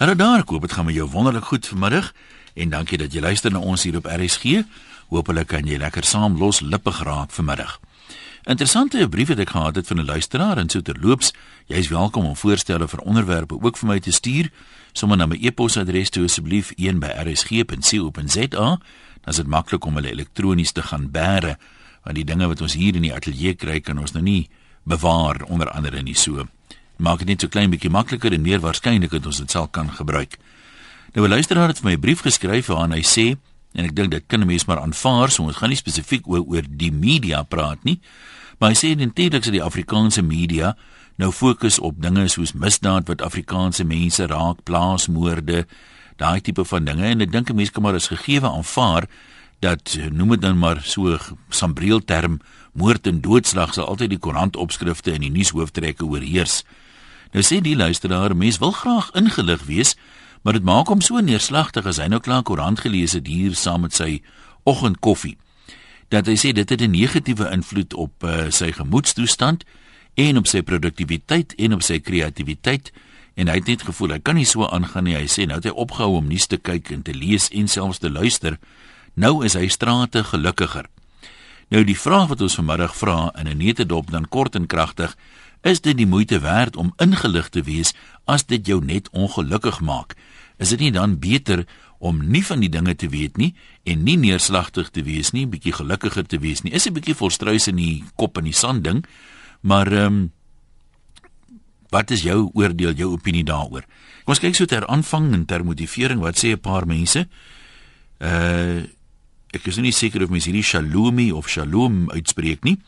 Hallo daar, ek hoop dit gaan met jou wonderlik goed vanmiddag en dankie dat jy luister na ons hier op RSG. Hoopelik kan jy lekker saam los lippig raak vanmiddag. Interessante brief het ek gehad het van 'n luisteraar en so terloops, jy is welkom om voorstelle vir onderwerpe ook vir my te stuur. Sommige na my e-posadres toe asseblief een by rsg.co.za. Dan is dit maklik om hulle elektronies te gaan bære want die dinge wat ons hier in die ateljee kry kan ons nou nie bewaar onder andere nie so maak dit net so klein bietjie makliker en meer waarskynlik dat ons dit sal kan gebruik. Nou 'n luisteraar het vir my 'n brief geskryf waarin hy sê en ek dink dit kan 'n mens maar aanvaar, so ons gaan nie spesifiek oor oor die media praat nie, maar hy sê eintlik dat die Afrikaanse media nou fokus op dinge soos misdaad wat Afrikaanse mense raak, plaasmoorde, daai tipe van dinge en ek dink 'n mens kan maar as gegeewe aanvaar dat noem dit dan maar so sambreel term moord en doodslag sal altyd die koerantopskrifte en die nuushooftrekke oorheers. Nou sê die luisteraar, mens wil graag ingelig wees, maar dit maak hom so neerslagtig as hy nou klaar koerant gelees het hier saam met sy oggendkoffie. Dat hy sê dit het 'n negatiewe invloed op uh, sy gemoedstoestand en op sy produktiwiteit en op sy kreatiwiteit en hy het net gevoel hy kan nie so aangaan nie. Hy sê nou het hy opgehou om nuus te kyk en te lees en selfs te luister. Nou is hy strate gelukkiger. Nou die vraag wat ons vanmiddag vra in 'n netedop dan kort en kragtig Is dit die moeite werd om ingelig te wees as dit jou net ongelukkig maak? Is dit nie dan beter om nie van die dinge te weet nie en nie neerslagtig te wees nie, bietjie gelukkiger te wees nie? Is 'n bietjie volstruis in die kop en die sand ding, maar ehm um, wat is jou oordeel, jou opinie daaroor? Kom ons kyk so ter aanvang en ter motivering, wat sê 'n paar mense? Uh ek is nie seker of mens hierdie Shalomi of Shalom uitspreek nie.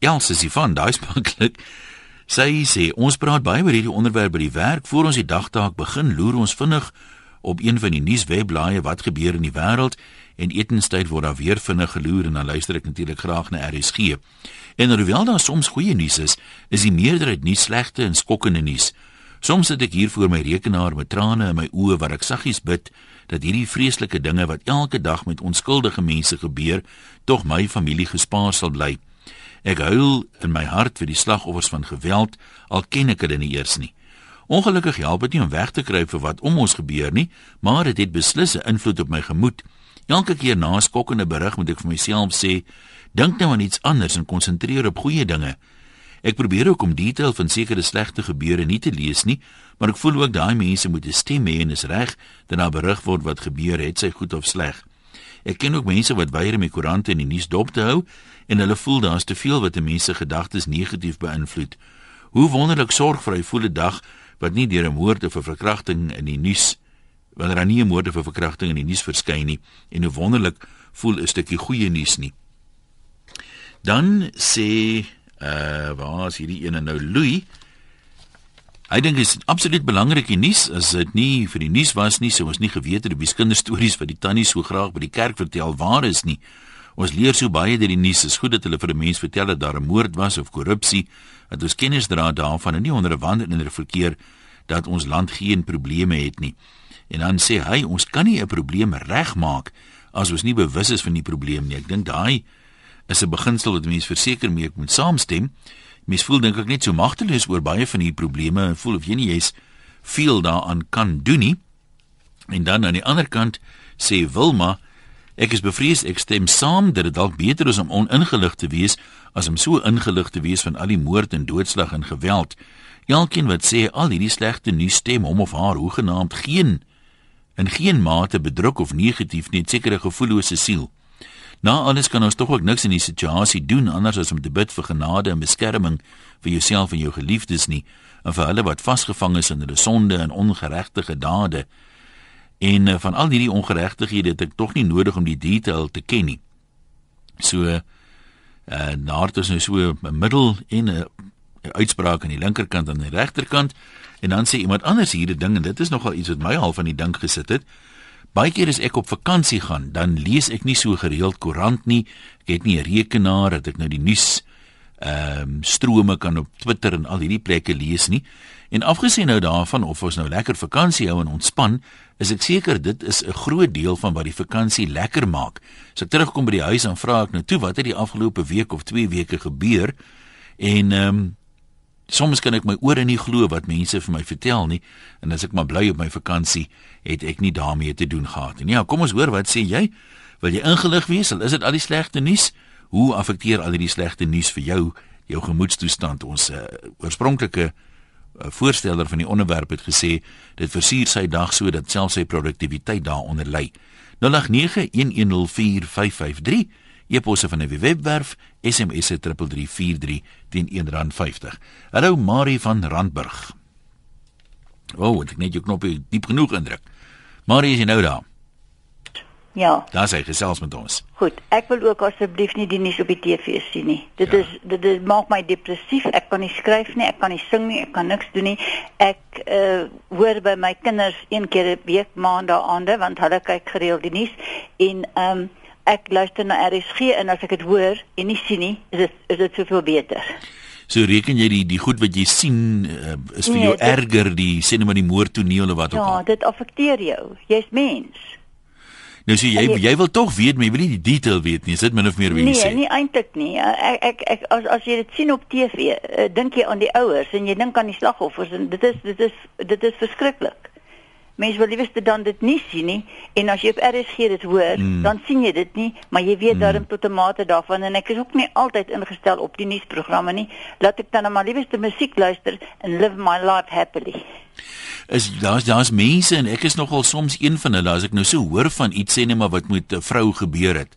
Els is van daai spreeklik. Sy sê ons praat baie oor hierdie onderwerp by die werk voor ons die dagtaak begin loer ons vinnig op een van die nuuswebblaaie wat gebeur in die wêreld en etenstyd word daar weer vinnig geloer en dan luister ek natuurlik graag na RSG. En alhoewel daar soms goeie nuus is, is die meerderheid nie slegte en skokkende nuus. Soms sit ek hier voor my rekenaar met trane in my oë wat ek saggies bid dat hierdie vreeslike dinge wat elke dag met onskuldige mense gebeur, tog my familie gespaar sal bly. Ek huil in my hart vir die slagoffers van geweld, al ken ek hulle nie eers nie. Ongelukkig help dit nie om weg te kruip vir wat om ons gebeur nie, maar dit het, het beslis 'n invloed op my gemoed. Elke keer na 'n skokkende berig moet ek vir myself sê, dink nou aan iets anders en konsentreer op goeie dinge. Ek probeer ook om detail van sekere slegte gebeure nie te lees nie, maar ek voel ook daai mense moet 'n stem hê en is reg dat daar berig word wat gebeur het, sy goed of sleg. Ek ken ook mense wat weier om die koerante en die nuus dop te hou en hulle voel daar's te veel wat 'n mens se gedagtes negatief beïnvloed. Hoe wonderlik sorgvry voel 'n dag wat nie deur 'n moord of 'n verkrachting in die nuus wanneer daar nie 'n moord of 'n verkrachting in die nuus verskyn nie en hoe wonderlik voel 'n stukkie goeie nuus nie. Dan sê uh waar is hierdie ene nou Louis? Hy dink dit is absoluut belangrik die nuus as dit nie vir die nuus was nie, sou ons nie geweet het die kinderstories wat die tannie so graag by die kerk vertel waar is nie. Ons leer so baie deur die nuus. Is goed dat hulle vir 'n mens vertel dat daar 'n moord was of korrupsie, dat ons kennis dra daarvan en nie onder 'n wand in 'n verkeer dat ons land geen probleme het nie. En dan sê hy, ons kan nie 'n probleem regmaak as ons nie bewus is van die probleem nie. Ek dink daai is 'n beginsel wat mense verseker mee moet saamstem. Mens voel dink ek net so magteloos oor baie van hierdie probleme en voel of jy nie jy's veel daaraan kan doen nie. En dan aan die ander kant sê Wilma, Ek is bevrees ek stem saam dat dit dalk beter is om oningelig te wees as om so ingelig te wees van al die moord en doodslag en geweld. Elkeen wat sê al hierdie slegte nuus stem hom of haar hoegenaamd geen in geen mate bedruk of negatief nie, sekere gevoellose siel. Na alles kan ons tog ook niks in die situasie doen anders as om te bid vir genade en beskerming vir jouself en jou geliefdes nie en vir hulle wat vasgevang is in hulle sonde en ongeregtige dade. En uh, van al hierdie ongeregtighede het ek tog nie nodig om die detail te ken nie. So uh naart is nou so 'n middel en 'n uitspraak aan die linkerkant en aan die regterkant en dan sê iemand anders hierdie ding en dit is nogal iets wat my half aan die dink gesit het. Baie keer as ek op vakansie gaan, dan lees ek nie so gereeld koerant nie. Ek het nie 'n rekenaar dat ek nou die nuus ehm um, strome kan op Twitter en al hierdie plekke lees nie. En afgesien nou daarvan of ons nou lekker vakansie hou en ontspan, is ek seker dit is 'n groot deel van wat die vakansie lekker maak. As ek terugkom by die huis en vra ek nou toe wat het die afgelope week of 2 weke gebeur? En ehm um, soms kan ek my ore nie glo wat mense vir my vertel nie en as ek maar bly op my vakansie, het ek nie daarmee te doen gehad nie. Ja, kom ons hoor wat sê jy? Wil jy ingelig wees? Is dit al die slegte nuus? Hoe affekteer al hierdie slegte nuus vir jou jou gemoedstoestand? Ons uh, oorspronklike voorsteller van die onderwerp het gesê dit versier sy dag sodat selfs sy produktiwiteit daaronder lê. 0891104553 e-posse van 'n webwerf SMS se 3343 teen R1.50. Hallo Marie van Randburg. O, oh, ek net jou knoppie diep genoeg indruk. Marie, is jy nou daar? Ja. Daar sê gesels met ons. Goed, ek wil ook asseblief nie die nuus op die TV sien nie. Dit ja. is dit, dit maak my depressief. Ek kan nie skryf nie, ek kan nie sing nie, ek kan niks doen nie. Ek uh hoor by my kinders een keer 'n week maandag aande want hulle kyk gereeld die nuus en ehm um, ek luister na RSG en as ek dit hoor en nie sien nie, is dit is dit soveel beter. So reken jy die die goed wat jy sien uh, is vir nee, jou dit, erger die sê net maar die moordtoneel of wat ja, ook al. Ja, dit affekteer jou. Jy's mens. Nou sê jy jy, jy wil tog weet, maar jy wil nie die detail weet nie. Is dit min of meer wie nee, sê? Nee, nie eintlik nie. Ek ek ek as as jy dit sien op TV, uh, dink jy aan die ouers en jy dink aan die slagoffers en dit is dit is dit is verskriklik mense wil liefste dan dit nie sien nie en as jy op RSG dit hoor, mm. dan sien jy dit nie, maar jy weet mm. daarom tot 'n mate daarvan en ek is ook nie altyd ingestel op die nuusprogramme nie. Laat ek dan maar liefste musiek luister en live my life happily. Is daar's daar's mense en ek is nogal soms een van hulle as ek nou so hoor van iets sê net maar wat met 'n vrou gebeur het.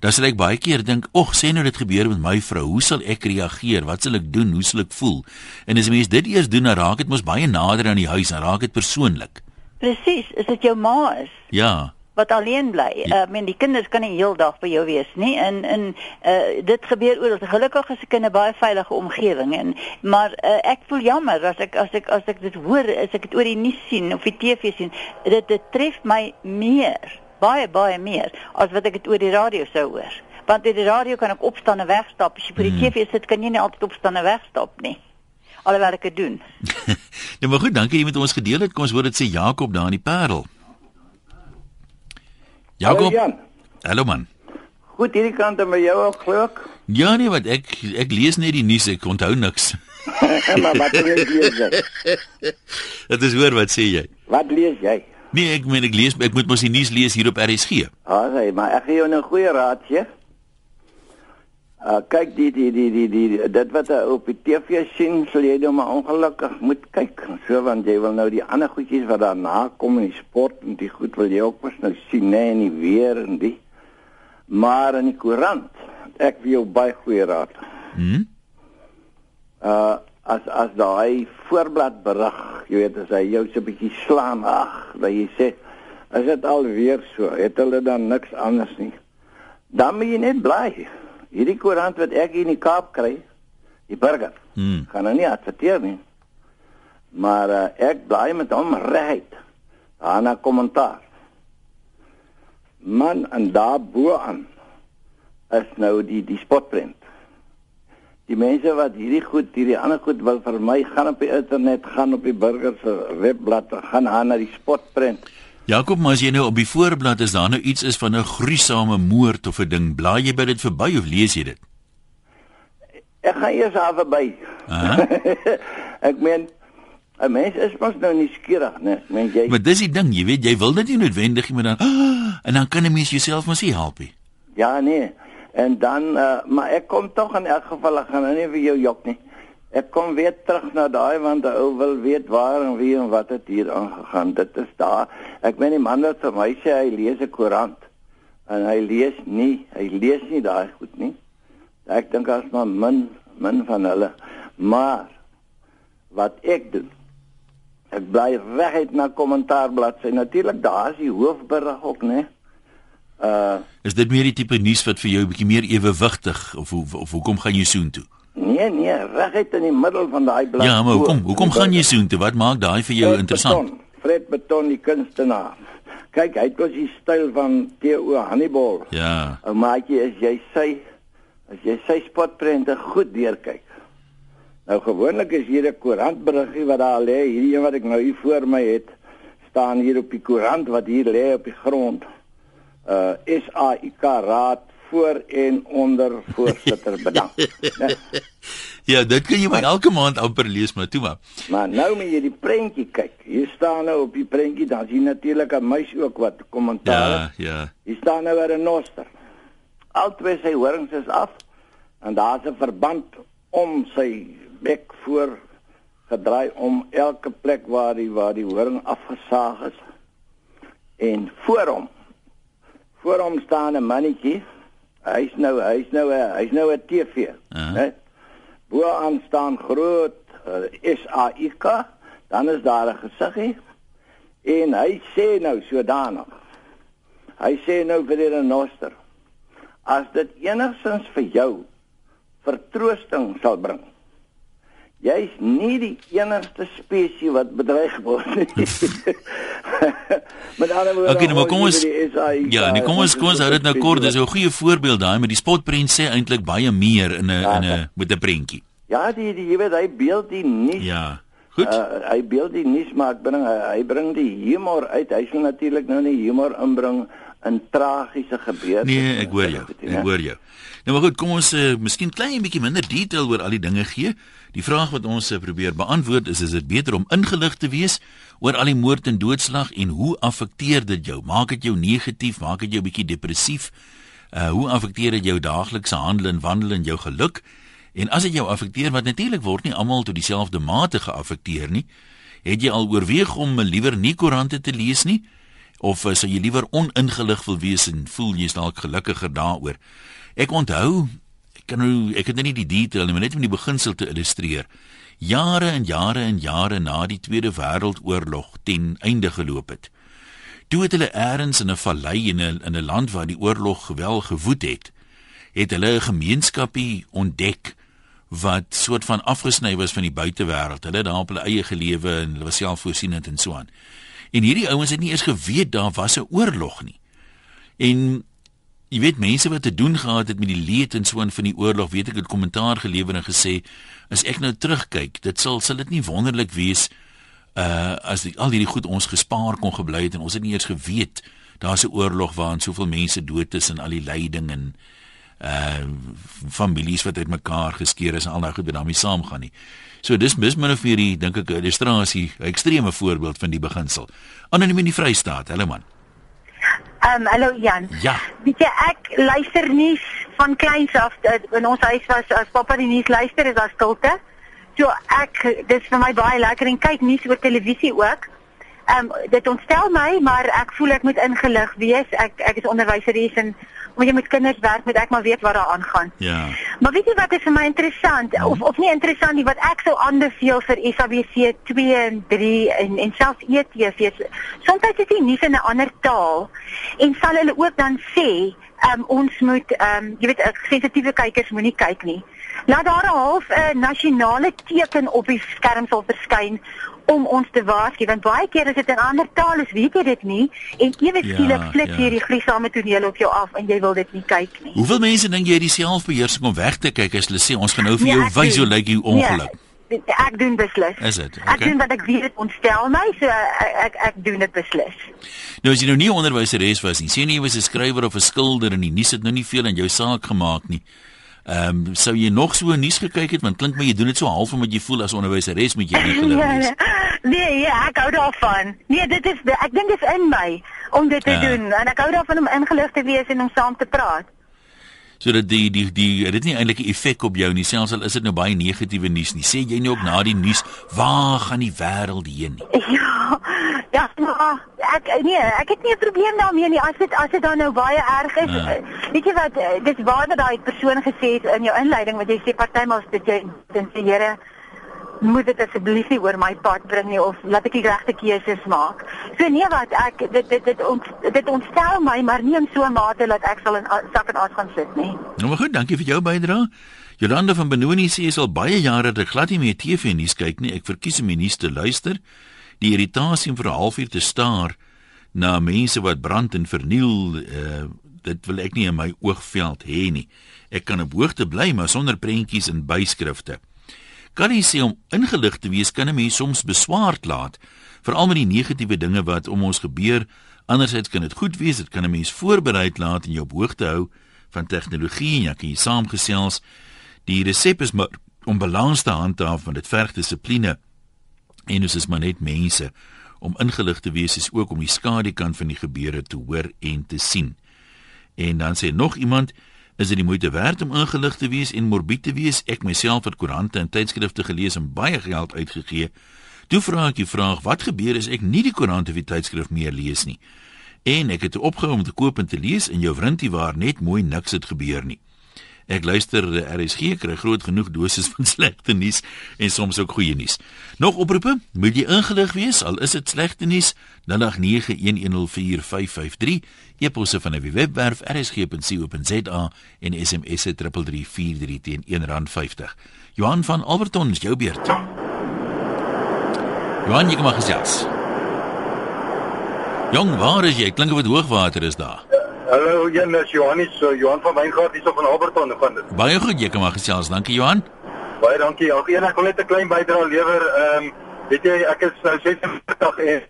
Dan sal ek baie keer dink, "Ag, sê nou dit gebeur met my vrou. Hoe sal ek reageer? Wat sal ek doen? Hoe sal ek voel?" En as mense dit eers doen, dan raak dit mos baie nader aan die huis, dan raak dit persoonlik. Presies, is dit jou ma is? Ja. Wat alleen bly. Ja. Uh, meen die kinders kan nie heeldag by jou wees nie. En en uh, dit gebeur oor dat gelukkig is ek in 'n baie veilige omgewing en maar uh, ek voel jammer as ek as ek as ek dit hoor, as ek dit oor die nuus sien of die TV sien, dit dit tref my meer, baie baie meer as wat ek dit oor die radio sou hoor. Want in die radio kan ek opstaan en wegstap. As jy vir die hmm. TV sit, kan jy nie altyd opstaan en wegstap nie alhoewel ek dit doen. nou maar goed, dankie jy met ons gedeel het. Kom ons hoor dit sê Jakob daar in die Parel. Jakob. Hallo Jan. Hallo man. Goed hierdie kant by jou ook geluk. Ja nee, wat ek ek lees net die nuus, ek onthou niks. maar wat lees jy? Dit is hoor wat sê jy? Wat lees jy? Nee, ek meen ek lees ek moet mos die nuus lees hier op RSG. Ah, nee, maar ek gee jou 'n goeie raad, sê. Uh kyk die die die die die dit wat jy op die TV sien, sal jy nou maar ongelukkig moet kyk. So want jy wil nou die ander goedjies wat daarna kom in die sport en die goed wil jy ook mos nou sien nê nee, en die weer en die. Maar in die koerant, ek wil jou baie goeie raad. Mhm. Uh as as daai voorblad berig, jy weet as hy jou so 'n bietjie slaan, ag, dat jy sê, as dit alweer so, het hulle dan niks anders nie. Dan moet jy net bly hierdie koerant wat ek in die Kaap kry, die burger. Hmm. Gaan nou nie adverteer nie. Maar uh, ek bly met hom reguit. Aan 'n kommentaar. Man en daar bo aan is nou die die spotprint. Die mense wat hierdie goed, hierdie ander goed wil vir my gaan op die internet, gaan op die burger se webblad, gaan aan na die spotprint. Jakob, maar as jy nou op die voorblad is daar nou iets is van 'n gruisame moord of 'n ding, blaai jy by dit verby of lees jy dit? Ek gaan eers af verby. ek meen 'n mens is mos nou nie skieurig, né? Meen jy? Maar dis die ding, jy weet, jy wil dit nie noodwendig hê maar dan oh, en dan kan 'n mens jouself mos nie help nie. Ja, nee. En dan uh, maar ek kom tog in elk geval ek gaan nou nie vir jou jok nie. Ek kom weer terug na daai want ou wil weet waar en wie en wat het hier aangegaan. Dit is daar. Ek weet nie man wat vir my sê hy lees 'n koerant en hy lees nie, hy lees nie daai goed nie. Ek dink as maar min min van hulle. Maar wat ek doen Ek bly reguit na kommentaarblad. Sy natuurlik daar is die hoofberig ook, né? Uh Is dit meer die tipe nuus wat vir jou 'n bietjie meer ewewigtig of of, of hoekom gaan jy soontoe? Nee, nee, reguit in die middel van daai blad. Ja, maar hoekom? Hoekom gaan jy so intoe? Wat maak daai vir jou Fred interessant? Beton, Fred Beton, die kunstenaar. Kyk, hy het mos die styl van Theo Hannibal. Ja. Ou maatjie, as jy sy as jy sy spotprente goed deurkyk. Nou gewoonlik is hier 'n koerantberiggie wat daar lê, hierdie een wat ek nou hier voor my het, staan hier op die koerant wat hier lê op die grond. Uh SAIK Raad voor en onder voorsitter bedank. Ja, dit kan jy maar elke maand amper lees maar toe maar. Maar nou moet jy die prentjie kyk. Hier staan nou op die prentjie dan sien natuurlik 'n muis ook wat kommentaar. Ja, ja. Hier staan nou 'n renoster. Albei sy horings is af en daar's 'n verband om sy bek voor gedraai om elke plek waar die waar die horing afgesaag is. En voor hom voor hom staan 'n mannetjie. Hy's nou hy's nou hy's nou 'n TV, uh -huh. né? Bo aan staan groot uh, S A I K, dan is daar 'n gesiggie. En hy sê nou sodanig. Hy sê nou vir die renoster. As dit enigsins vir jou vertroosting sal bring Jy's nie die enigste spesies wat bedreig word nie. met ander woorde, okay, nou, maar kom ons Ja, nee, kom ons kom ons hou dit nou kort. Dis 'n goeie voorbeeld daai met die spotprent sê eintlik baie meer in 'n ja, in 'n met 'n prentjie. Ja, die die jy weet hy beeld die nuus. Ja. Goed. Uh, hy beeld die nuus maar ek bring hy, hy bring die humor uit. Hy sal natuurlik nou nie humor inbring in tragiese gebeurtenisse. Nee, ek hoor jou. Ek hoor jou. Nou maar goed, kom ons uh, miskien klein bietjie minder detail oor al die dinge gee. Die vraag wat ons probeer beantwoord is is dit beter om ingelig te wees oor al die moord en doodslag en hoe affekteer dit jou? Maak dit jou negatief, maak dit jou bietjie depressief? Uh hoe affekteer dit jou daaglikse handel en wandel en jou geluk? En as dit jou affekteer wat natuurlik word nie almal tot dieselfde mate geaffekteer nie, het jy al oorweeg om liewer nie koerante te lees nie? of uh, sou jy liewer oningelig wil wees en voel jy's dalk gelukkiger daaroor? Ek onthou, kan nou ek het nou nie die detail nie, maar net om die beginsel te illustreer. Jare en jare en jare na die Tweede Wêreldoorlog ten einde geloop het. Toe het hulle eers in 'n vallei in 'n in 'n land waar die oorlog gewel gewoed het, het hulle 'n gemeenskapie ontdek wat soort van afgesny was van die buitewêreld. Hulle het daar op hulle eie gelewe en hulle was selfvoorsienend en so aan. En hierdie ouens het nie eers geweet daar was 'n oorlog nie. En jy weet mense wat te doen gehad het met die leed en so in van die oorlog, weet ek het kommentaar gelewer en gesê as ek nou terugkyk, dit sal sal dit nie wonderlik wees uh as die, al hierdie goed ons gespaar kon gebly het en ons het nie eers geweet daar's 'n oorlog waarin soveel mense dood is en al die lyding en uh families wat uitmekaar geskeur is en al nou goed daarmee saamgaan nie. So dis mis min of meer die dink ek illustrasie, 'n ekstreme voorbeeld van die beginsel. Anoniem in die Vrystaat, hallo man. Ehm um, hallo Jan. Ja. Weet jy ek luister nie van kleins af in ons huis was as pappa die nuus luister is daar stilte. So ek dis vir my baie lekker en kyk nuus oor televisie ook. Ehm um, dit ontstel my, maar ek voel ek moet ingelig wees. Ek ek is onderwyseres en omdat jy met kinders werk, moet ek maar weet wat daar aangaan. Ja. Maar weet jy wat is vir my interessant ja. of of nie interessant nie wat ek sou aanbeveel vir SABC 2 en 3 en en selfs ETV. Soms is dit nie in 'n ander taal en sal hulle ook dan sê, um, ons moet um, jy weet sensitiewe kykers moenie kyk nie. Laat daar 'n half 'n nasionale teken op die skerm sal verskyn om ons te waarsku want baie keer as dit in ander tale is, weet jy dit nie en ewe ja, skielik ja, flik ja. hierdie gruisame toneel op jou af en jy wil dit nie kyk nie. Hoeveel mense dink jy het die selfbeheersing om weg te kyk as hulle sê ons gaan nou vir nee, jou wys hoe lyk die ongeluk? Nee, ek doen beslis. Is dit? Okay. Ek doen wat ek weet ontstel my, so ek ek, ek doen dit beslis. Nou as jy nou nie onderwyseres was nie, nie jy was 'n skrywer of 'n skilder en die nuus het nou nie veel in jou saak gemaak nie. Ehm um, sou jy nog so nuus gekyk het want klink my jy doen dit so half omdat jy voel as onderwyseres moet jy nie geleer nee, wees. nee, ja, ek hou daarvan. Nee, dit is ek dink dit is in my om dit te ja. doen en ek hou daarvan om ingelig te wees en om saam te praat sodat die die die dit nie eintlik 'n effek op jou nie selfs al is dit nou baie negatiewe nuus nie. Sê jy nie ook na die nuus waar gaan die wêreld heen nie? Ja ja maar ek nee ek het nie 'n probleem daarmee nie. As dit as dit dan nou baie erg is ja. weet jy wat eh, dis waar dat daai persoon gesê het in jou inleiding wat jy sê partymal dit jy dan sê Here moet dit asseblief nie oor my pad bring nie of laat ek die regte keuses maak. So nee wat ek dit dit dit ont, dit ontstel my maar nie in so 'n mate dat ek sal in sak en as gaan sit nie. Nou maar goed, dankie vir jou bydrae. Jolanda van Benoni sê sy al baie jare dat glad nie meer TV nuus kyk nie. Ek verkies om nie te luister. Die irritasie om vir 'n halfuur te staar na mense wat brand en verniel, uh, dit wil ek nie in my oogveld hê nie. Ek kan op hoogte bly maar sonder prentjies en byskrifte. Kan jy sê om ingelig te wees kan 'n mens soms beswaard laat, veral met die negatiewe dinge wat om ons gebeur. Andersins kan dit goed wees, dit kan 'n mens voorberei laat en jou op hoogte hou van tegnologie en jy kan jy saamgesels. Die resep is maar om balans te handhaaf want dit verg dissipline en ons is maar net mense om ingelig te wees is ook om die skadukant van die gebeure te hoor en te sien. En dan sê nog iemand is dit die moeite werd om ingelig te wees en morbied te wees. Ek myself het koerante en tydskrifte gelees en baie geld uitgegee. Toe vra ek die vraag, wat gebeur as ek nie die koerante of die tydskrif meer lees nie? En ek het opgehou om te koop en te lees en jou vriendie waar net mooi niks het gebeur nie. Ek luister die RSG kry groot genoeg doses van slegte nuus en soms ook goeie nuus. Nog oproepe? Moet jy ingelig wees al is dit slegte nuus? 0891104553 e-posse van die webwerf rsg.co.za en SMS se 3343 teen R1.50. Johan van Alberton is jou beurt. Johan, jy kom maar gesels. Jong, waar is jy? Klink of dit hoogwater is daar. Hallo, Jan, is Johannes, Johan van Wyngaard hier van Alberton van dit. Baie goed, jy kan maar gesels. Dankie Johan. Baie dankie. Ook een ek wil net 'n klein bydrae lewer. Ehm um, weet jy, ek is nou 46 en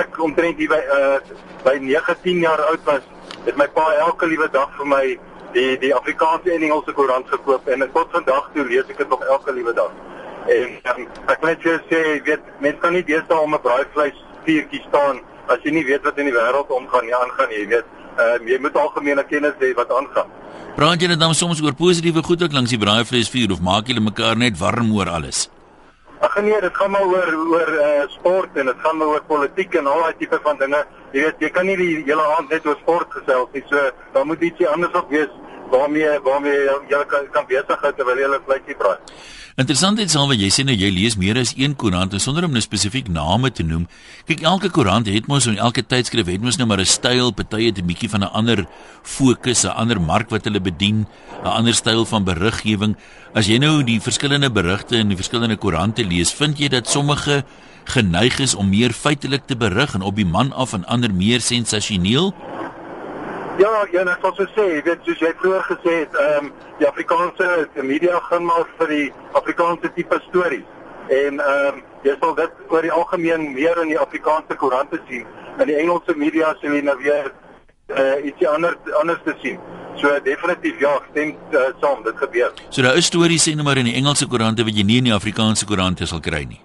ek omtrent hier by uh by 19 jaar oud was, het my pa elke liewe dag vir my die die Afrikaanse en Engelse koerant gekoop en tot vandag toe lees ek dit nog elke liewe dag. En um, ek net vir sê, weet, mense kan nie deesdae om 'n braaivleis vuurtjie staan as jy nie weet wat in die wêreld omgaan nie, aangaan nie, jy weet ehm um, jy moet algemene kennis hê wat aangaan. Praat jy dan soms oor positiewe goed ook langs die braaivleisvuur of maak julle mekaar net warm oor alles? Ag nee, dit gaan maar oor oor uh, sport en dit gaan maar oor politiek en al daai tipe van dinge. Jy weet, jy kan nie die hele aand net oor sport gesels nie. So, dan moet ietsie anders op wees waarmee waarmee jy kan kan besig hou terwyl jy 'n vleisie braai. Interessant is alweer jy sê nou jy lees meer as een koerant en sonder om nou spesifiek name te noem. Kyk elke koerant het mos en elke tydskrif het mos nou maar 'n styl, party het 'n bietjie van 'n ander fokus, 'n ander mark wat hulle bedien, 'n ander styl van beriggewing. As jy nou die verskillende berigte in die verskillende koerante lees, vind jy dat sommige geneig is om meer feitelik te berig en op die man af en ander meer sensasioneel? Ja, ja, ek sou sê, jy weet soos jy vroeër gesê het, ehm um, die Afrikaanse media gaan maar vir die Afrikaanse tipe stories. En ehm um, jy sal dit oor die algemeen meer in die Afrikaanse koerante sien. In die Engelse media sien jy nou weer uh, ietsie anders anders te sien. So definitief ja, stem uh, saam, dit gebeur. So daar is stories sê nou maar in die Engelse koerante wat jy nie in die Afrikaanse koerante sal kry nie.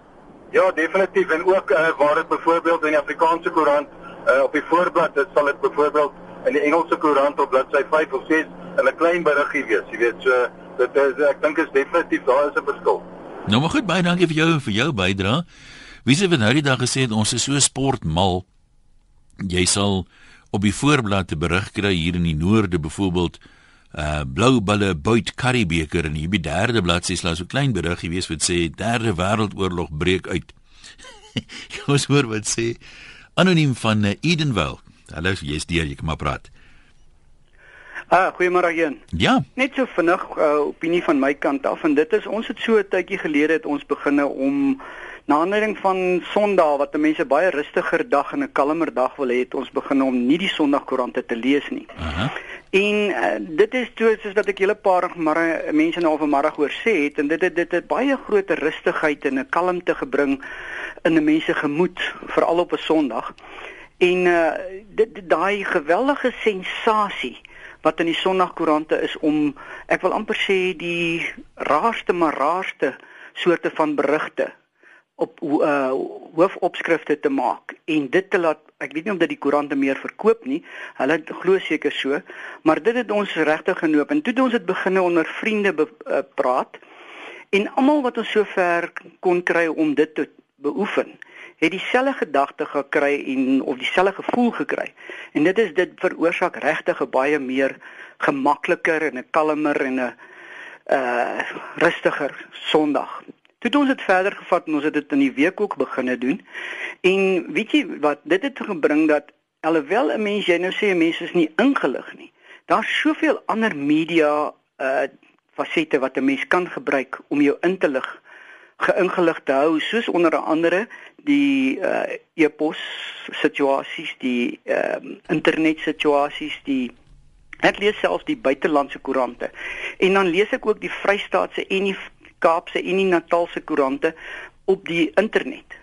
Ja, definitief en ook uh, waar dit byvoorbeeld in die Afrikaanse koerant uh, op die voorblad, dit sal dit byvoorbeeld in die Engelse koerant op bladsy 5 of 6 in 'n klein beriggie wees, jy weet, so dit is ek dink is definitief daar is 'n verskil. Nou maar goed, baie dankie vir jou vir jou bydrae. Wie sê wat nou die dag gesê het ons is so sportmal. Jy sal op die voorblad te berig kry hier in die noorde byvoorbeeld uh blou bulle buit Karibeker en hier by derde bladsy daar so klein beriggie wees wat sê derde wêreldoorlog breek uit. Moet hoor wat sê anoniem van uh, Edenville. Hallo, jy's deur, jy kan maar praat. Ah, goeiemôre een. Ja. Net so vinnig uh, opinie van my kant af en dit is ons het so 'n tydjie gelede het ons beginne om na aanleiding van Sondag wat mense baie rustiger dag en 'n kalmer dag wil hê, het ons begin om nie die Sondagkoerante te lees nie. Aha. En uh, dit is toe soos wat ek julle paar maar mense nou vanmiddag hoor sê het en dit het dit het baie groot rustigheid en 'n kalmte gebring in 'n mens se gemoed veral op 'n Sondag. En uh dit daai geweldige sensasie wat in die Sondagkoerante is om ek wil amper sê die raarste maar raarste soorte van berigte op uh hoofopskrifte te maak en dit te laat ek weet nie of dit die koerante meer verkoop nie hulle glo seker so maar dit het ons regtig genoop. En toe het ons dit beginne onder vriende be, uh, praat en almal wat ons sover kon kry om dit te beoefen het dieselfde gedagte gekry en of dieselfde gevoel gekry. En dit is dit veroorsaak regtig 'n baie meer gemakliker en 'n kalmer en 'n uh rustiger Sondag. Toe het ons dit verder gevat en ons het dit in die week ook begine doen. En weet jy wat, dit het gebring dat alhoewel 'n mens jy nou sê mense is nie ingelig nie. Daar's soveel ander media uh fasette wat 'n mens kan gebruik om jou in te lig geingelig te hou soos onder andere die uh, e-pos situasies die uh, internet situasies die ek lees self die buitelandse koerante. En dan lees ek ook die Vrystaatse en die Kaapse en die Natalse koerante op die internet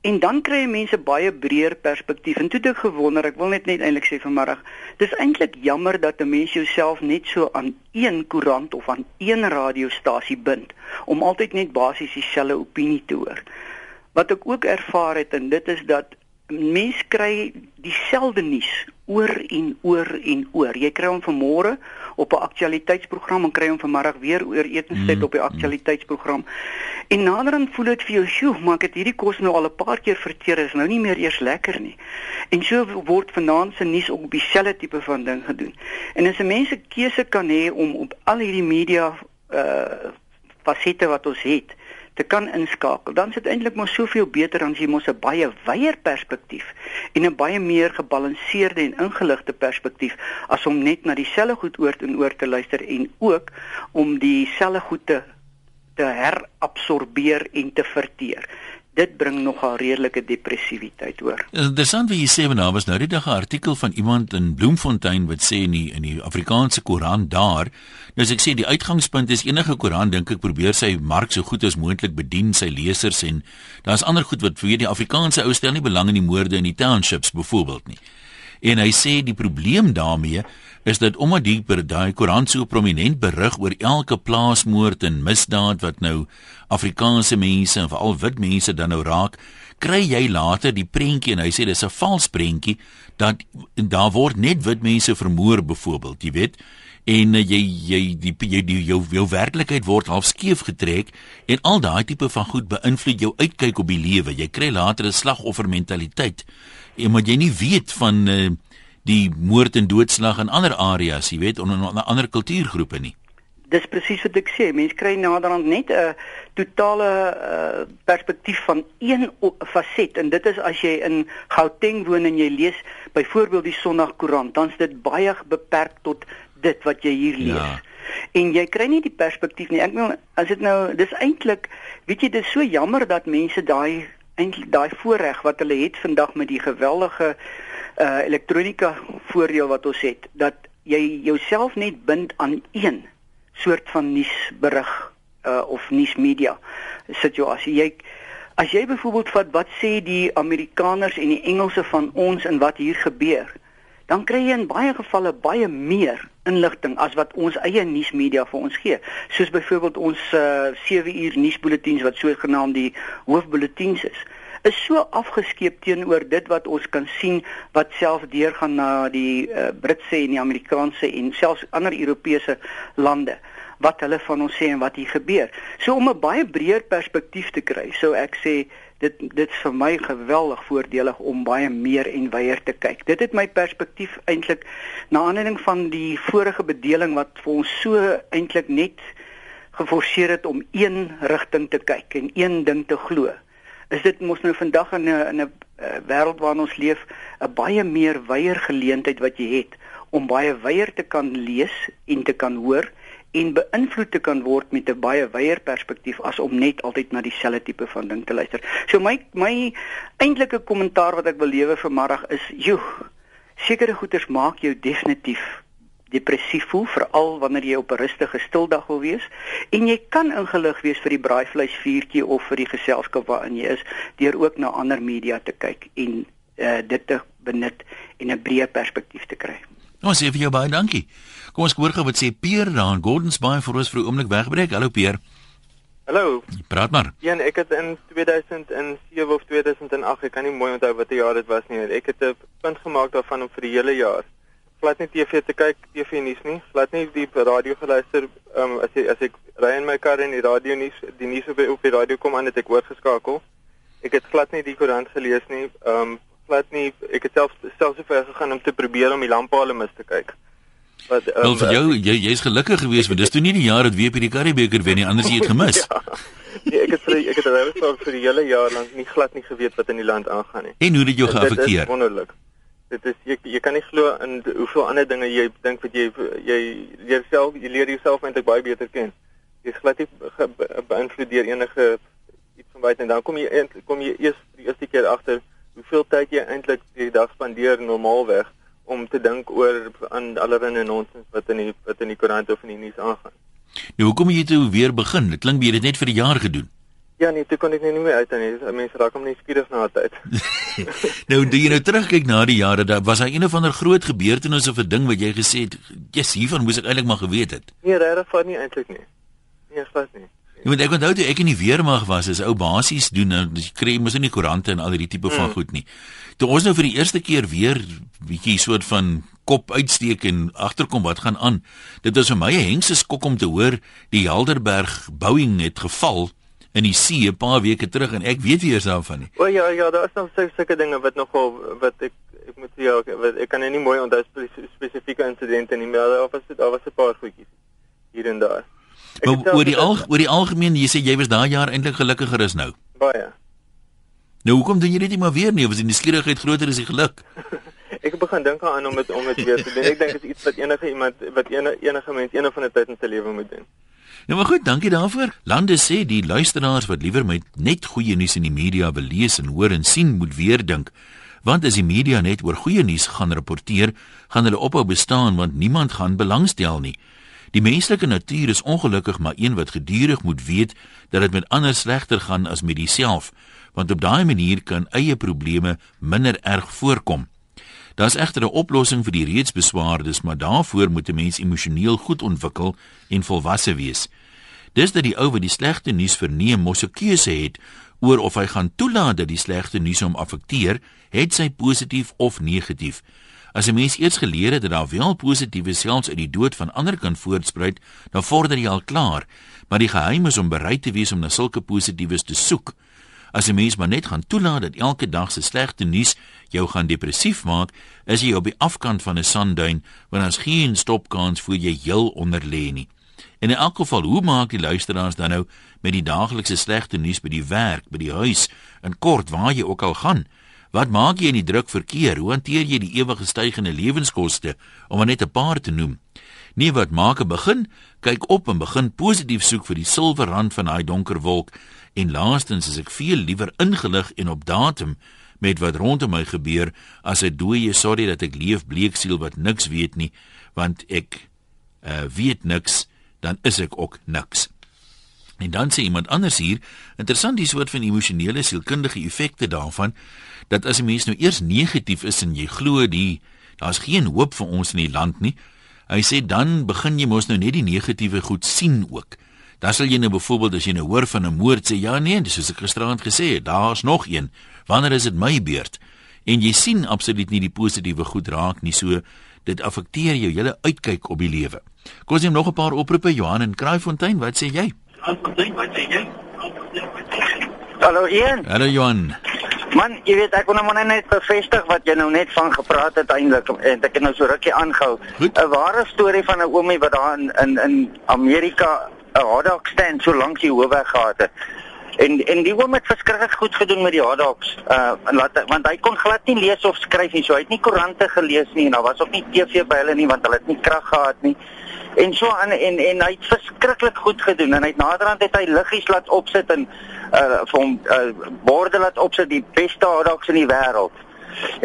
En dan kry mense baie breër perspektief. En toe ek gewonder, ek wil net net eintlik sê vanmiddag, dis eintlik jammer dat 'n mens jouself net so aan een koerant of aan een radiostasie bind om altyd net basies dieselfde opinie te hoor. Wat ek ook ervaar het en dit is dat mense kry dieselfde nuus oor en oor en oor. Jy kry hom vanmôre op 'n aktualiteitsprogram en kry hom vanmiddag weer oor etenstyd mm, op die aktualiteitsprogram. En naderhand voel dit vir jou, "Sjoe, maar ek het hierdie kos nou al 'n paar keer verteer, is nou nie meer eers lekker nie." En so word vanaand se nuus ook op dieselfde tipe van ding gedoen. En as 'n mens 'n keuse kan hê om op al hierdie media uh fasette wat ons het, te kan inskakel, dan is dit eintlik maar soveel beter as jy mos 'n baie wyeer perspektief en 'n baie meer gebalanseerde en ingeligte perspektief as om net na dieselfde goed oor en oor te luister en ook om dieselfde goed te te herabsorbeer en te verteer dit bring nogal redelike depressiwiteit hoor. Interessant wie jy sê wanneer was nou die dag 'n artikel van iemand in Bloemfontein wat sê in die, in die Afrikaanse koerant daar, nou as ek sê die uitgangspunt is enige koerant dink ek probeer sy mark so goed as moontlik bedien sy lesers en daar's ander goed wat vir die Afrikaanse ou stel nie belang in die moorde in die townships byvoorbeeld nie. En hy sê die probleem daarmee is dat omdat die daai koerant so prominent berig oor elke plaasmoord en misdaad wat nou Afrikaanse mense en veral wit mense dan nou raak, kry jy later die prentjie en hy sê dis 'n vals prentjie dat daar word net wit mense vermoor byvoorbeeld, jy weet en uh, jy jy die jy die jou jou werklikheid word half skeef getrek en al daai tipe van goed beïnvloed jou uitkyk op die lewe. Jy kry later 'n slagoffermentaliteit. En moet jy nie weet van uh, die moord en doodslag in ander areas, jy weet, onder ander kultuurgroepe nie. Dis presies wat ek sê. Mense kry naderhand net 'n totale uh, perspektief van een faset en dit is as jy in Gauteng woon en jy lees byvoorbeeld die Sondagkoerant, dan is dit baie beperk tot dit wat jy hier lees. Ja. En jy kry nie die perspektief nie. Ek wil as dit nou dis eintlik, weet jy, dit is so jammer dat mense daai eintlik daai voorreg wat hulle het vandag met die geweldige uh elektronika voordeel wat ons het dat jy jouself net bind aan een soort van nuusberig uh of nuusmedia situasie. Jy as jy byvoorbeeld vat wat sê die Amerikaners en die Engelse van ons en wat hier gebeur, dan kry jy in baie gevalle baie meer inligting as wat ons eie nuusmedia vir ons gee. Soos byvoorbeeld ons uh 7 uur nuusbulletins wat sogenaamd die hoofbulletins is is so afgeskeep teenoor dit wat ons kan sien wat self deurgaan na die uh, Britse en die Amerikaanse en selfs ander Europese lande wat hulle van ons sê en wat hier gebeur. So om 'n baie breër perspektief te kry, sou ek sê dit dit vir my geweldig voordelig om baie meer en wyeer te kyk. Dit het my perspektief eintlik na aanleiding van die vorige bedeling wat vir ons so eintlik net geforseer het om een rigting te kyk en een ding te glo is dit mos nou vandag in 'n in 'n uh, wêreld waarin ons leef 'n baie meer wyeer geleentheid wat jy het om baie wyeer te kan lees en te kan hoor en beïnvloed te kan word met 'n baie wyeer perspektief as om net altyd na dieselfde tipe van ding te luister. So my my eintlike kommentaar wat ek wil lewe vanmiddag is, joe, sekere goeters maak jou definitief depressief voel veral wanneer jy op 'n rustige stildag wil wees en jy kan ingelig wees vir die braaivleisvuurtjie of vir die geselskap waarin jy is deur ook na ander media te kyk en uh, dit te benut en 'n breë perspektief te kry. Ons sê vir jou baie dankie. Kom ons hoor gou wat sê Peer daar in Gordons Bay vir ons vir 'n oomblik wegbreek. Hallo Peer. Hallo. Praat maar. Ja, ek het in 2007 of 2008, ek kan nie mooi onthou watter jaar dit was nie. Ek het 'n punt gemaak daarvan om vir die hele jaar glad nie TV te kyk, TV nuus nie. Glad nie die radio geluister. Ehm um, as ek as ek ry in my kar en die radio nuus, die nuus op, op die radio kom aan, het ek oorgeskakel. Ek het glad nie die koerant gelees nie. Ehm um, glad nie. Ek het self self so ver gegaan om te probeer om die lampale mis te kyk. Wat um, Wel vir jou, jy jy's gelukkig geweest want dis toe nie die jaar dat WP die Karibeker wen nie, anders jy het gemis. ja. Nee, ek het vir ek het regtig vir die hele jaar lank nie glad nie geweet wat in die land aangaan nie. En hoe dit jou geaffekteer? Wonderlik dit is jy, jy kan nie glo in hoeveel ander dinge jy dink wat jy jy leer self jy leer jouself eintlik baie beter ken. Jy's glad nie beïnvloed deur enige iets van buite en dan kom jy kom jy eers die eerste keer agter hoeveel tyd jy eintlik die dag spandeer normaalweg om te dink oor aan allerlei nonsens wat in die wat in die koerant of in die nuus aangaan. Nou hoekom jy toe weer begin? Dit klink jy het net vir 'n jaar gedoen. Ja nee, toe kon ek nie meer uit en nie. Mense raak hom nie skieurig na tyd. nou, die jy nou terugkyk na die jare, daar was daar een of ander groot gebeurtenis of 'n ding wat jy gesê het, "Jesus, hiervan moes ek eintlik maar geweet het." Nee, regtig van nie eintlik nie. Nee, glad nie. Jy moet ek onthou toe ek in die weermag was, is ou basies doen nou jy kry mos nie koerante en al hierdie tipe van mm. goed nie. Toe ons nou vir die eerste keer weer bietjie soort van kop uitsteek en agterkom wat gaan aan. Dit was vir my 'n hengse skok om te hoor die Helderberg bouing het geval in die see 'n paar weke terug en ek weet nie eers daarvan nie. O ja ja, daar is nog so sulke dinge wat nogal wat ek ek moet sê ja, wat ek kan nie mooi onthou spesifieke insidente nie, maar daar was dit daar was 'n paar goedjies hier en daar. Maar oor die al oor die algemeen jy sê jy was daai jaar eintlik gelukkiger as nou. Baie. Nou hoekom doen jy dit nie maar weer nie? Was die nuuskierigheid groter as die geluk? ek begin dink aan om dit om dit weer te doen. Ek dink dit is iets wat enige iemand wat enige enige mens eendag van 'n tyd in sy lewe moet doen. Nou maar goed, dankie daarvoor. Lande sê die luisteraars wat liewer met net goeie nuus in die media wil lees en hoor en sien, moet weer dink. Want as die media net oor goeie nuus gaan rapporteer, gaan hulle ophou bestaan want niemand gaan belangstel nie. Die menslike natuur is ongelukkig maar een wat gedurig moet weet dat dit met ander slegter gaan as met jouself, want op daai manier kan eie probleme minder erg voorkom. Daar's egter 'n oplossing vir die reeds beswaardes, maar daarvoor moet 'n mens emosioneel goed ontwikkel en volwasse wees. Dis dat die ou wat die slegte nuus verneem, mos 'n keuse het oor of hy gaan toelaat dat die slegte nuus hom affekteer, het sy positief of negatief. As 'n mens eers geleer het dat daar wel positiewe selfs uit die dood van ander kan voortspruit, dan vorder jy al klaar, maar die geheim is om bereid te wees om na sulke positiewes te soek. As 'n mens maar net gaan toelaat dat elke dag se slegte nuus jou gaan depressief maak, is jy op die afkant van 'n sandduin waar ons geen stopkans voor jy heel onder lê nie. En in elk geval, hoe maak die luisteraars dan nou met die daaglikse slegte nuus by die werk, by die huis, en kort waar jy ook al gaan? Wat maak jy in die druk verkeer? Hoe hanteer jy die ewige stygende lewenskoste om maar net 'n paar te noem? Nee, wat maak 'n begin? Kyk op en begin positief soek vir die silwer rand van daai donker wolk En laastens is ek veel liewer ingelig en op datum met wat rondom my gebeur as 'n dooie sorry dat ek leef bleek siel wat niks weet nie, want ek uh, weet niks, dan is ek ook niks. En dan sê iemand anders hier, interessant die soort van emosionele sielkundige effekte daarvan dat as 'n mens nou eers negatief is en jy glo die daar's geen hoop vir ons in die land nie, hy sê dan begin jy mos nou net die negatiewe goed sien ook. Dan sal jy nou byvoorbeeld as jy nou hoor van 'n moord sê ja nee, dis soos ek gisteraand gesê het, daar's nog een. Wanneer is dit my beurt? En jy sien absoluut nie die positiewe goed raak nie, so dit affekteer jou hele uitkyk op die lewe. Kom ons neem nog 'n paar oproepe Johan en Kraaifontein, wat sê jy? Hallo Ian. Hallo Johan. Man, jy weet ek kon nou net bevestig wat jy nou net van gepraat het eintlik en ek het nou so rukkie aangehou. 'n Ware storie van 'n oomie wat daar in in in Amerika 'n hotdog stand so lank die hoofweg gehad het. En en die oom het verskriklik goed gedoen met die hotdogs. Uh laat want hy kon glad nie lees of skryf nie. So hy het nie koerante gelees nie en daar was ook nie TV by hulle nie want hulle het nie krag gehad nie. En so aan en en hy het verskriklik goed gedoen en hy het naderhand het hy liggies laat opsit en uh vir hom uh borde laat opsit die beste hotdogs in die wêreld.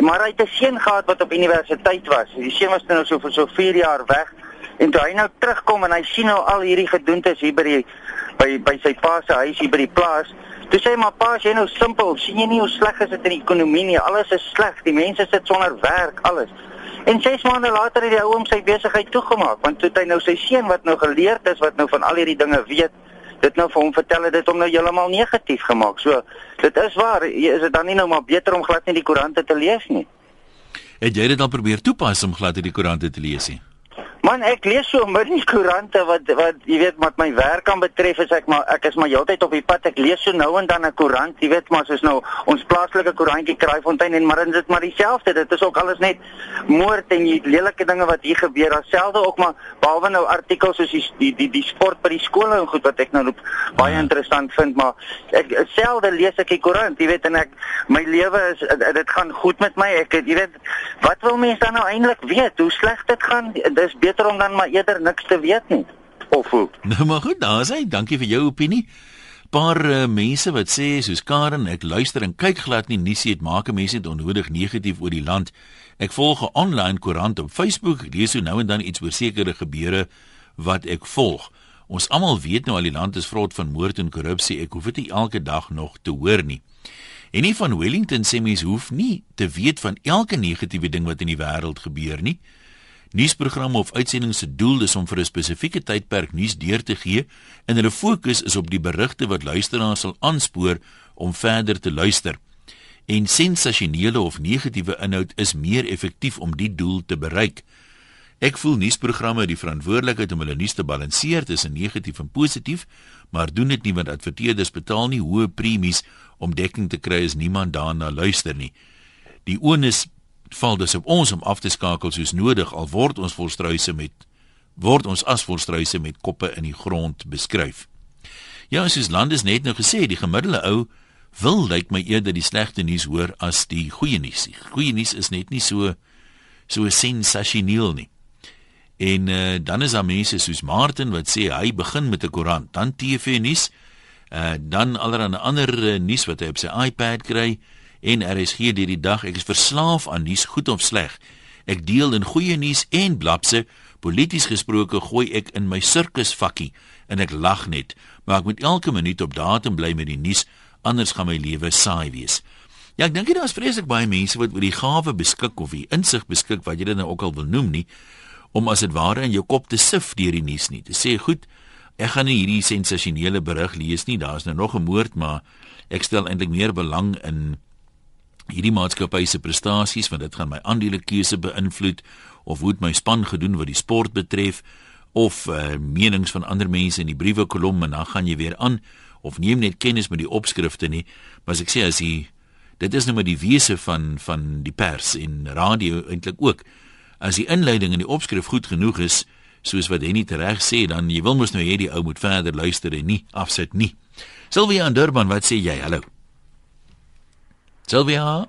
Maar hy het 'n seun gehad wat op universiteit was. Die seun was nou so vir so 4 jaar weg. En toe hy nou terugkom en hy sien nou al hierdie gedoentes hier by die by by sy pa se huis hier by die plaas. Toe sê hy maar pa, jy nou simpel, sien jy nie hoe sleg is dit in die ekonomie nie? Alles is sleg. Die mense sit sonder werk, alles. En 6 maande later het die ou hom sy besigheid toegemaak want toe hy nou sy seun wat nou geleerd is wat nou van al hierdie dinge weet, dit nou vir hom vertel het dit hom nou heeltemal negatief gemaak. So, dit is waar, is dit dan nie nou maar beter om glad nie die koerante te lees nie? Het jy dit al probeer toepas om glad nie die koerante te lees nie? Man, ek lees so min die koerante wat wat jy weet wat my werk aan betref is ek maar ek is maar heeltyd op die pad. Ek lees so nou en dan 'n koerant, jy weet maar soos nou ons plaaslike koerantjie Kraaifontein en maar dit is maar dieselfde. Dit is ook alles net moord en lelike dinge wat hier gebeur. Daarselfde ook maar behalwe nou artikels soos die die die, die sport by die skole en goed wat ek nou baie ja. interessant vind, maar ek selfde lees ek die koerant, jy weet en ek my lewe is dit gaan goed met my. Ek jy weet wat wil mense dan nou eintlik weet? Hoe sleg dit gaan? Dis beter om dan maar eerder niks te weet nie. Of hoe? Nou maar goed, daar is hy. Dankie vir jou opinie. Paar uh, mense wat sê soos Karen, ek luister en kyk glad nie nuus nie, dit maak mense onnodig negatief oor die land. Ek volg 'n online koerant op Facebook, lees so nou en dan iets oor sekere gebeure wat ek volg. Ons almal weet nou al die land is vrot van moord en korrupsie. Ek hoef dit nie elke dag nog te hoor nie. En nie van Wellington sê mens hoef nie te weet van elke negatiewe ding wat in die wêreld gebeur nie. Nuusprogramme of uitsendings se doel is om vir 'n spesifieke tydperk nuus deur te gee en hulle fokus is op die berigte wat luisteraars sal aanspoor om verder te luister. En sensasionele of negatiewe inhoud is meer effektief om die doel te bereik. Ek voel nuusprogramme het die verantwoordelikheid om hulle nuus te balanseer tussen negatief en positief, maar doen dit nie want adverteerders betaal nie hoë premies om dekking te kry as niemand daarna luister nie. Die onus val dus op ons om af te skakel soos nodig al word ons volstruise met word ons as volstruise met koppe in die grond beskryf. Ja, soos Landes net nou gesê, die gemiddelde ou wil lyk my eerder die slegte nuus hoor as die goeie nuus. Die goeie nuus is net nie so so sensasioneel nie. En uh, dan is daar mense soos Martin wat sê hy begin met 'n koerant, dan TV nuus, uh, dan allerlei ander uh, nuus wat hy op sy iPad kry en er is hier deur die dag ek is verslaaf aan nuus goed of sleg. Ek deel in goeie nuus en blapse, polities gesproke gooi ek in my sirkusvakkie en ek lag net, maar ek moet elke minuut op datum bly met die nuus, anders gaan my lewe saai wees. Ja, ek dink daar is vreeslik baie mense wat oor die gawe beskik of die insig beskik wat jy dit nou ook al wil noem nie om as dit ware in jou kop te sif deur die nuus nie. Te sê, goed, ek gaan nie hierdie sensasionele berig lees nie. Daar's nou nog 'n moord, maar ek stel eintlik meer belang in hierdie maatskappy se prestasies want dit gaan my aandelekeuse beïnvloed of hoe my span gedoen wat die sport betref of uh, menings van ander mense in die briewe kolom en dan gaan jy weer aan of neem net kennis met die opskrifte nie. Maar as ek sê as jy dit is nou maar die wese van van die pers en radio eintlik ook as die inleiding en die opskrif goed genoeg is, soos wat Henny tereg sê, dan jy wil mos nou hê die ou moet verder luister en nie afsit nie. Sylvia in Durban, wat sê jy? Hallo. Sylvia?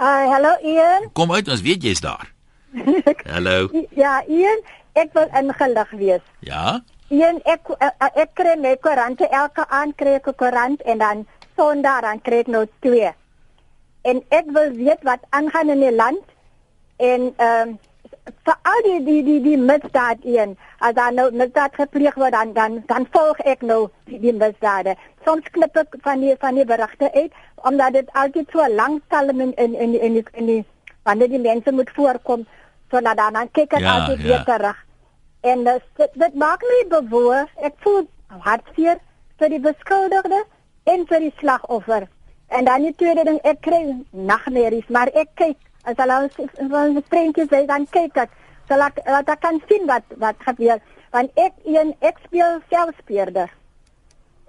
Ai, uh, hallo Ian. Kom uit, ons weet jy's daar. hallo. Ja, Ian, ek wil ingelig wees. Ja? Ian, ek ek, ek kry my koerante elke aand kry ek 'n koerant en dan Sondag dan kry ek nou twee. En ek wil weet wat aangaan in die land en ehm um, vir al die die die die misdaad een as dan nou misdaad gepleeg word dan dan dan volg ek nou die, die misdade. Soms knip ek van die van die berigte uit omdat dit altyd so lank sal in in in in, in, in die wanneer die mense moet voorkom sodat dan dan kyk ek ja, altyd ja. weer terug. En uh, dit, dit maak my bewoor ek voel hartseer vir die beskuldigde en vir die slagoffer. En dan die tweede ding ek kry nagmerries maar ek kyk as hulle ons prentjies sê dan kyk ek sal ek dat kan sien wat wat gebeur. Want ek een ek speel selfspeurder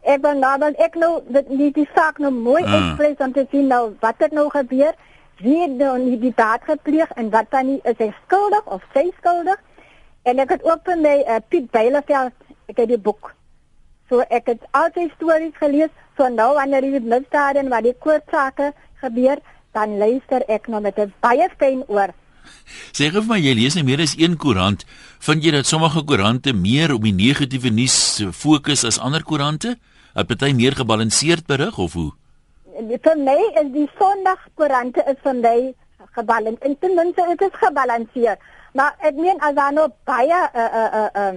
ek wil nou dan ek nou dit nie die saak nou mooi uh. express om te sien nou wat het nou gebeur wie het nou nie die daad gepleeg en wat dan nie is hy skuldig of sy skuldig? En ek het ook van my uh, Piet Beileveld ek het die boek. So ek het al sy stories gelees so nou wanneer die misdade en wat die koortsake gebeur dan luister ek nou met 'n baie fyn oor. Sê gou vir my, jy lees nie meer as een koerant, vind jy dat sommige koerante meer op die negatiewe nuus fokus as ander koerante? 'n Party meer gebalanseerd berig of hoe? Vir my is die Sondagkoerante is vir my gebalanseerd. En ten minste dit is gebalanseerd. Maar ek meen as daar nou baie uh, uh, uh,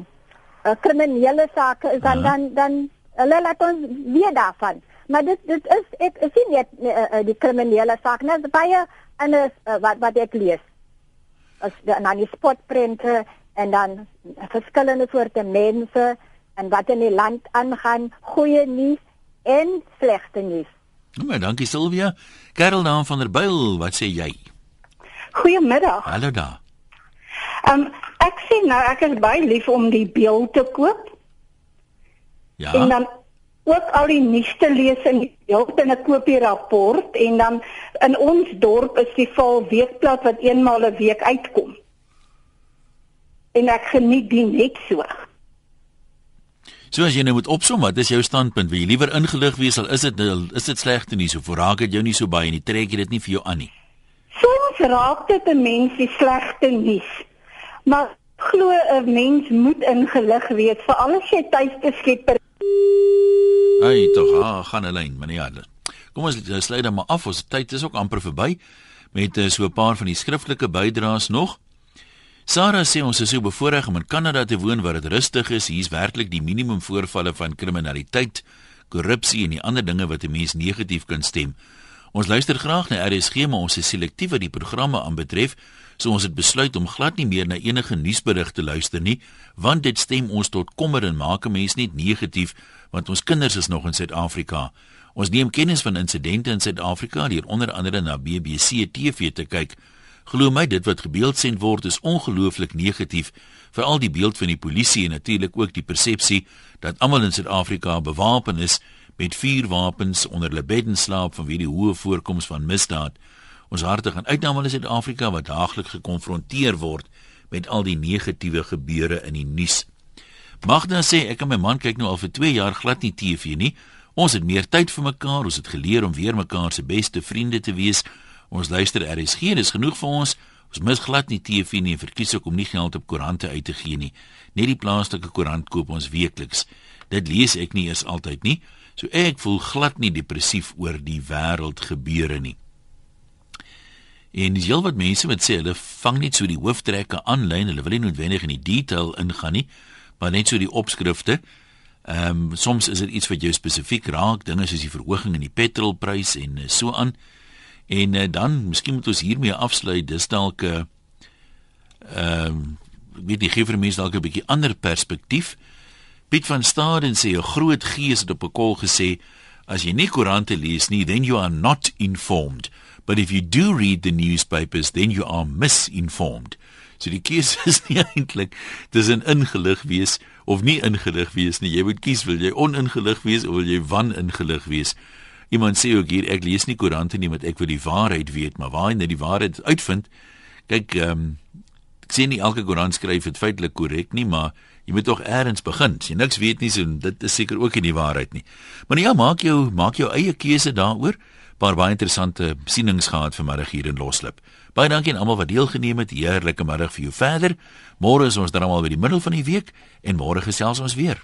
uh, kriminele sake is dan, dan dan hulle laat ons weer daarvan maar dit dit is ek sien net uh, die kriminele saak net baie en uh, wat wat ek lees. As dan die spotprente en dan verskillende soorte mense en wat in die land aangaan goeie nuus en slegte nuus. Nou maar dankie Silvia Karel naam van der Byl wat sê jy? Goeiemiddag. Hallo daar. Ehm um, ek sien nou ek is baie lief om die beeld te koop. Ja. En dan ook al die nuusste lees in die beeld en 'n kopie rapport en dan in ons dorp is die val weekblad wat eenmaal 'n week uitkom. En ek geniet dit net so. So as jy nou moet opsom, wat is jou standpunt? Wil jy liewer ingelig wees al is dit is dit slegte nuus of raak dit jou nie so baie nie? Trek jy dit nie vir jou aan nie? Soms raak dit 'n mens die slegte nuus. Maar glo 'n mens moet ingelig wees vir alles jy tuisbeskep Hey, tog, ah, gaan 'n lyn, meneer. Ja, kom ons sluit dan maar af. Ons tyd is ook amper verby met uh, so 'n paar van die skriftelike bydraes nog. Sarah sê ons is so bevoorreg om in Kanada te woon waar dit rustig is. Hier's werklik die minimum voorvalle van kriminaliteit, korrupsie en die ander dinge wat 'n mens negatief kan stem. Ons luister graag na RSG, maar ons is selektief wat die programme aanbetref, so ons het besluit om glad nie meer na enige nuusberig te luister nie, want dit stem ons tot kommer en maak 'n mens net negatief, want ons kinders is nog in Suid-Afrika. Ons neem kennis van insidente in Suid-Afrika deur onder andere na BBC TV te kyk. Glo my, dit wat gebeeldsend word is ongelooflik negatief, veral die beeld van die polisie en natuurlik ook die persepsie dat almal in Suid-Afrika bewapen is met vuurwapens onder hulle bedden slaap vanweë die hoë voorkoms van misdaad. Ons harte gaan uit na almal in Suid-Afrika wat daagliks gekonfronteer word met al die negatiewe gebeure in die nuus. Magda sê ek en my man kyk nou al vir 2 jaar glad nie TV nie. Ons het meer tyd vir mekaar, ons het geleer om weer mekaar se beste vriende te wees. Ons luister RSG, dis genoeg vir ons. Ons mis glad nie TV nie en verkies ook om nie geld op koerante uit te gee nie. Net die plaaslike koerant koop ons weekliks. Dit lees ek nie eens altyd nie. So ek voel glad nie depressief oor die wêreld gebeure nie. En dis heelwat mense wat sê hulle vang net so die hooftrekke aanlyn, hulle wil nie noodwendig in die detail ingaan nie, maar net so die opskrifte. Ehm um, soms is dit iets wat jou spesifiek raak, dinge soos die verhoging in die petrolprys en uh, so aan. En uh, dan, miskien moet ons hiermee afsluit, dis dalk 'n uh, ehm um, weet die gee vir mense dalk 'n bietjie ander perspektief. Piet van Staden sê 'n groot gees het op 'n kol gesê as jy nie koerante lees nie, then you are not informed. But if you do read the newspapers, then you are misinformed. So die keuse is nie eintlik tussen ingelig wees of nie ingelig wees nie. Jy moet kies wil jy oningelig wees of wil jy waningelig wees? Iemand sê ook hier ek lees nie koerante nie want ek wil die waarheid weet, maar waar net die waarheid uitvind. Kyk, ehm um, ek sê nie elke koerant skryf dit feitelik korrek nie, maar jy moet tog eers begin. As jy niks weet nie, so dit is seker ook nie die waarheid nie. Maar ja, maak jou maak jou eie keuse daaroor. Paar baie interessante sienings gehad vanmiddag hier in Loslip. Baie dankie aan almal wat deelgeneem het. Heerlike middag vir jou verder. Môre is ons dan almal by die middel van die week en môre gesels ons weer.